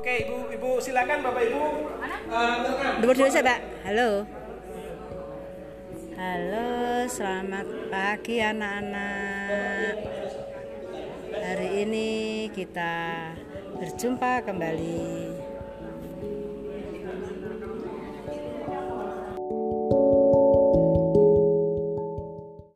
Oke, Ibu, Ibu silakan Bapak Ibu. Uh, Dulu dulu saya, Mbak. Halo. Halo, selamat pagi anak-anak. Hari ini kita berjumpa kembali